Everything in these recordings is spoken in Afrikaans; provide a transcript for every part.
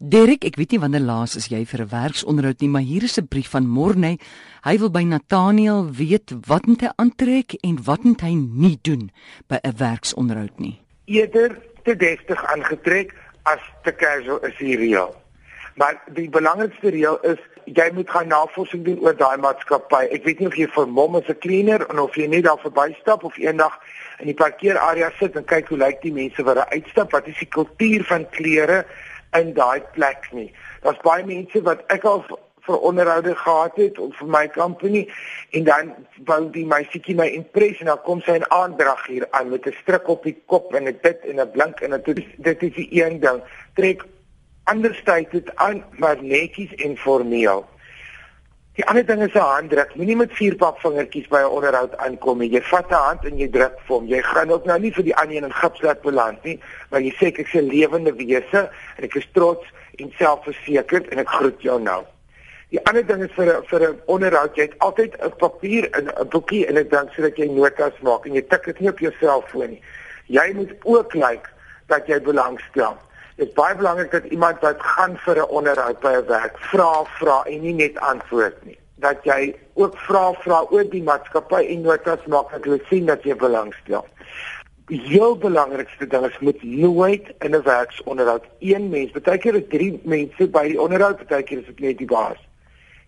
Derek, ek weet nie wanneer laas is jy vir 'n werksonderhoud nie, maar hier is 'n brief van Morney. Hy wil by Nathaniel weet wat moet hy aantrek en wat moet hy nie doen by 'n werksonderhoud nie. Eerder te deftig aangetrek as te casual is hier reël. Maar die belangrikste reël is jy moet gaan navorsing doen oor daai maatskappy. Ek weet nie of jy vir mom as 'n cleaner en of jy net daar verbystap of eendag in die parkeerarea sit en kyk hoe lyk die mense wat daar uitstap, wat is die kultuur van klere in daai plek nie. Daar's baie mense wat ek al vir onderhoude gehad het of vir my company en dan wou die meisietjie my impress en dan kom sy in aandrag hier aan met 'n stryk op die kop en 'n dit en 'n blink en dit dit is die een ding. Trek anders tyd dit aan maar netjies en formeel. Die ander ding is 'n handdruk. Moenie met vier papvingertjies by 'n onderhoud aankom nie. Jy vat 'n hand en jy druk vir hom. Jy gaan ook nou nie vir die ander een in gips laat beland nie, maar jy sê ek is 'n lewende wese en ek is trots en selfversekerd en ek groet jou nou. Die ander ding is vir 'n vir 'n onderhoud, jy het altyd 'n papier en 'n boekie en 'n ding sodat jy notas maak en jy tik dit nie op jou selfoon nie. Jy moet ook lyk like dat jy belangstel. Dit is baie belangrik dat iemand wat gaan vir 'n onderhoud by 'n werk vra vra en nie net antwoord nie. Dat jy ook vra vra oor die maatskappy en notas maak dat hulle sien dat jy belangstel. Die heel belangrikste ding is moet nooit in 'n werksonderhoud een mens, baie keer is drie mense by die onderhoud, baie keer is dit net die baas.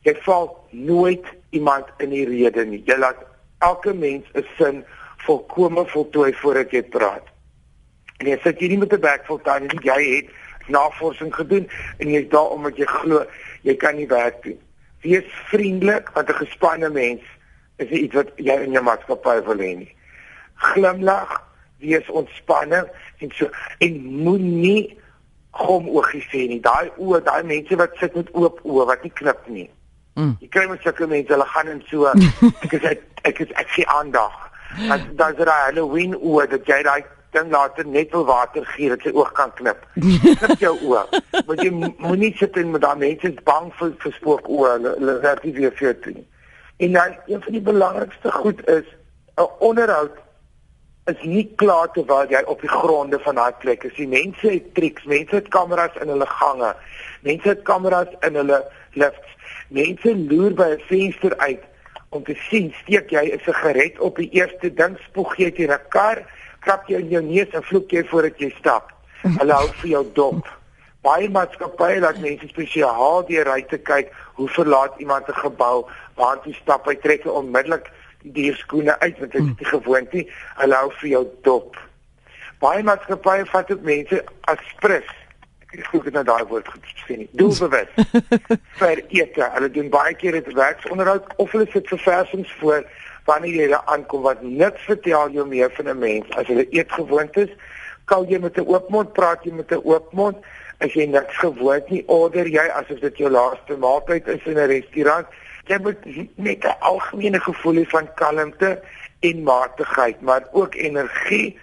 Jy val nooit iemand in die rede nie. Jy laat elke mens 'n sin volkome voltooi voordat jy praat. En jy sit hier nie met 'n bek vol tande nie. Jy het navorsing gedoen en jy's daar omdat jy glo jy kan nie werk doen. Wees vriendelik want 'n gespanne mens is iets wat jy in jou maatskappy wil hê nie. Glimlag, wees ontspanne en so en moenie kom oogies sê nie. Daai oë, daai mense wat sit met oop oë wat nie knip nie. Mm. Jy kry met sulke mense, hulle gaan in so ek is ek, ek is ek sien aandag. Dat daai Halloween oë dat jy daai ding later net wil water gee dat sy oog kan knip. Knip jou oog. Want jy moenie sit en met daai mense bang vir vir spook oë. Hulle werk nie weer vir toe nie. En dan een van die belangrikste goed is 'n onderhoud is nie klaar terwyl jy op die gronde van daai plek is. Die mense het triks, mense het kameras in hulle gange. Mense het kameras in hulle lifts. Mense loer by 'n venster uit om te sien steek jy 'n sigaret op die eerste ding, spoeg jy teen 'n kar krap jy in jou neus en vloek jy voordat jy stap. Hulle hou vir jou dop. Baie maatskappye laat mense spesiaal deur ry te kyk hoe verlaat iemand 'n gebou, waar hy stap, hy trek onmiddellik die dierskoene uit want dit is die gewoonte. Hulle hou vir jou dop. Baie maatskappye vat ook mense as prins. Ek het goed na daai woord gesien nie. Doelbewus. vir ete. Hulle doen baie keer dit werksonderhoud of hulle sit verversings voor wanneer jy daar aankom wat niks vertel jou meer van 'n mens as hulle eetgewoontes kal jy met 'n oop mond praat jy met 'n oop mond. As jy niks gewoond nie order jy asof dit jou laaste maaltyd is in 'n restaurant. Jy moet net 'n algemene gevoel hê van kalmte en matigheid maar ook energie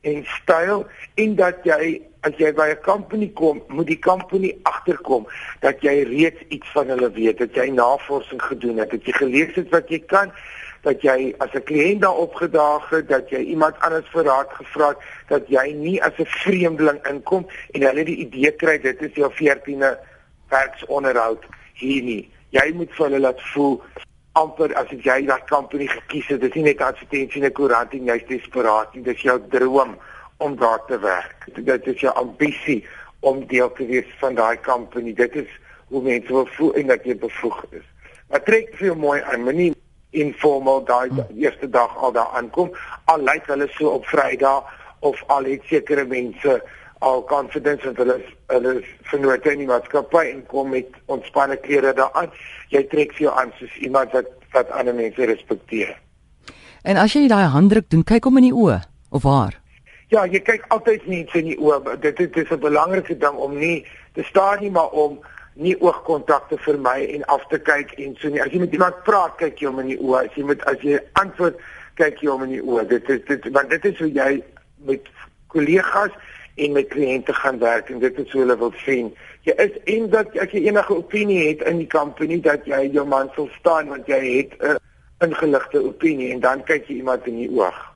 en styl en dat jy as jy by 'n company kom, moet die company agterkom dat jy reeds iets van hulle weet, dat jy navorsing gedoen het, dat jy gelees het wat jy kan dat jy as 'n kliënt daar opgedaag het, dat jy iemand anders vir raad gevra het, dat jy nie as 'n vreemdeling inkom en hulle die idee kry dit is jou 14de werksonderhoud hier nie. Jy moet vir hulle laat voel amper as jy daai company gekies het, dis nie net advertensie in 'n koerant en jy's desperaat nie, dis jou droom om daar te werk. Dit is jou ambisie om deel te wees van daai company. Dit is hoe mense wil voel en dat jy bevoeg is. Maar trek vir jou mooi aan, moenie informeel daai hmm. eerste dag al daar aankom. Al lyk hulle so op Vrydag of al het sekere mense al confidence dat hulle hulle vernoot in die maatskappy en kom met ontspanne klere daaraan jy trek vir jou aan soos iemand wat wat ander mense respekteer. En as jy daai handdruk doen kyk hom in die oë of waar ja jy kyk altyd net in die oë. Dit, dit is 'n belangrike ding om nie te staan nie maar om nie oogkontakte vir my en af te kyk en so nie. As jy met iemand praat, kyk jy hom in die oë. As jy met as jy antwoord, kyk jy hom in die oë. Dit is dit want dit is hoe jy met kollegas en met kliënte gaan werk en dit is hoe hulle wil sien. Jy is en dat as jy enige opinie het in die company dat jy jou man sal staan want jy het 'n ingeligte opinie en dan kyk jy iemand in die oog.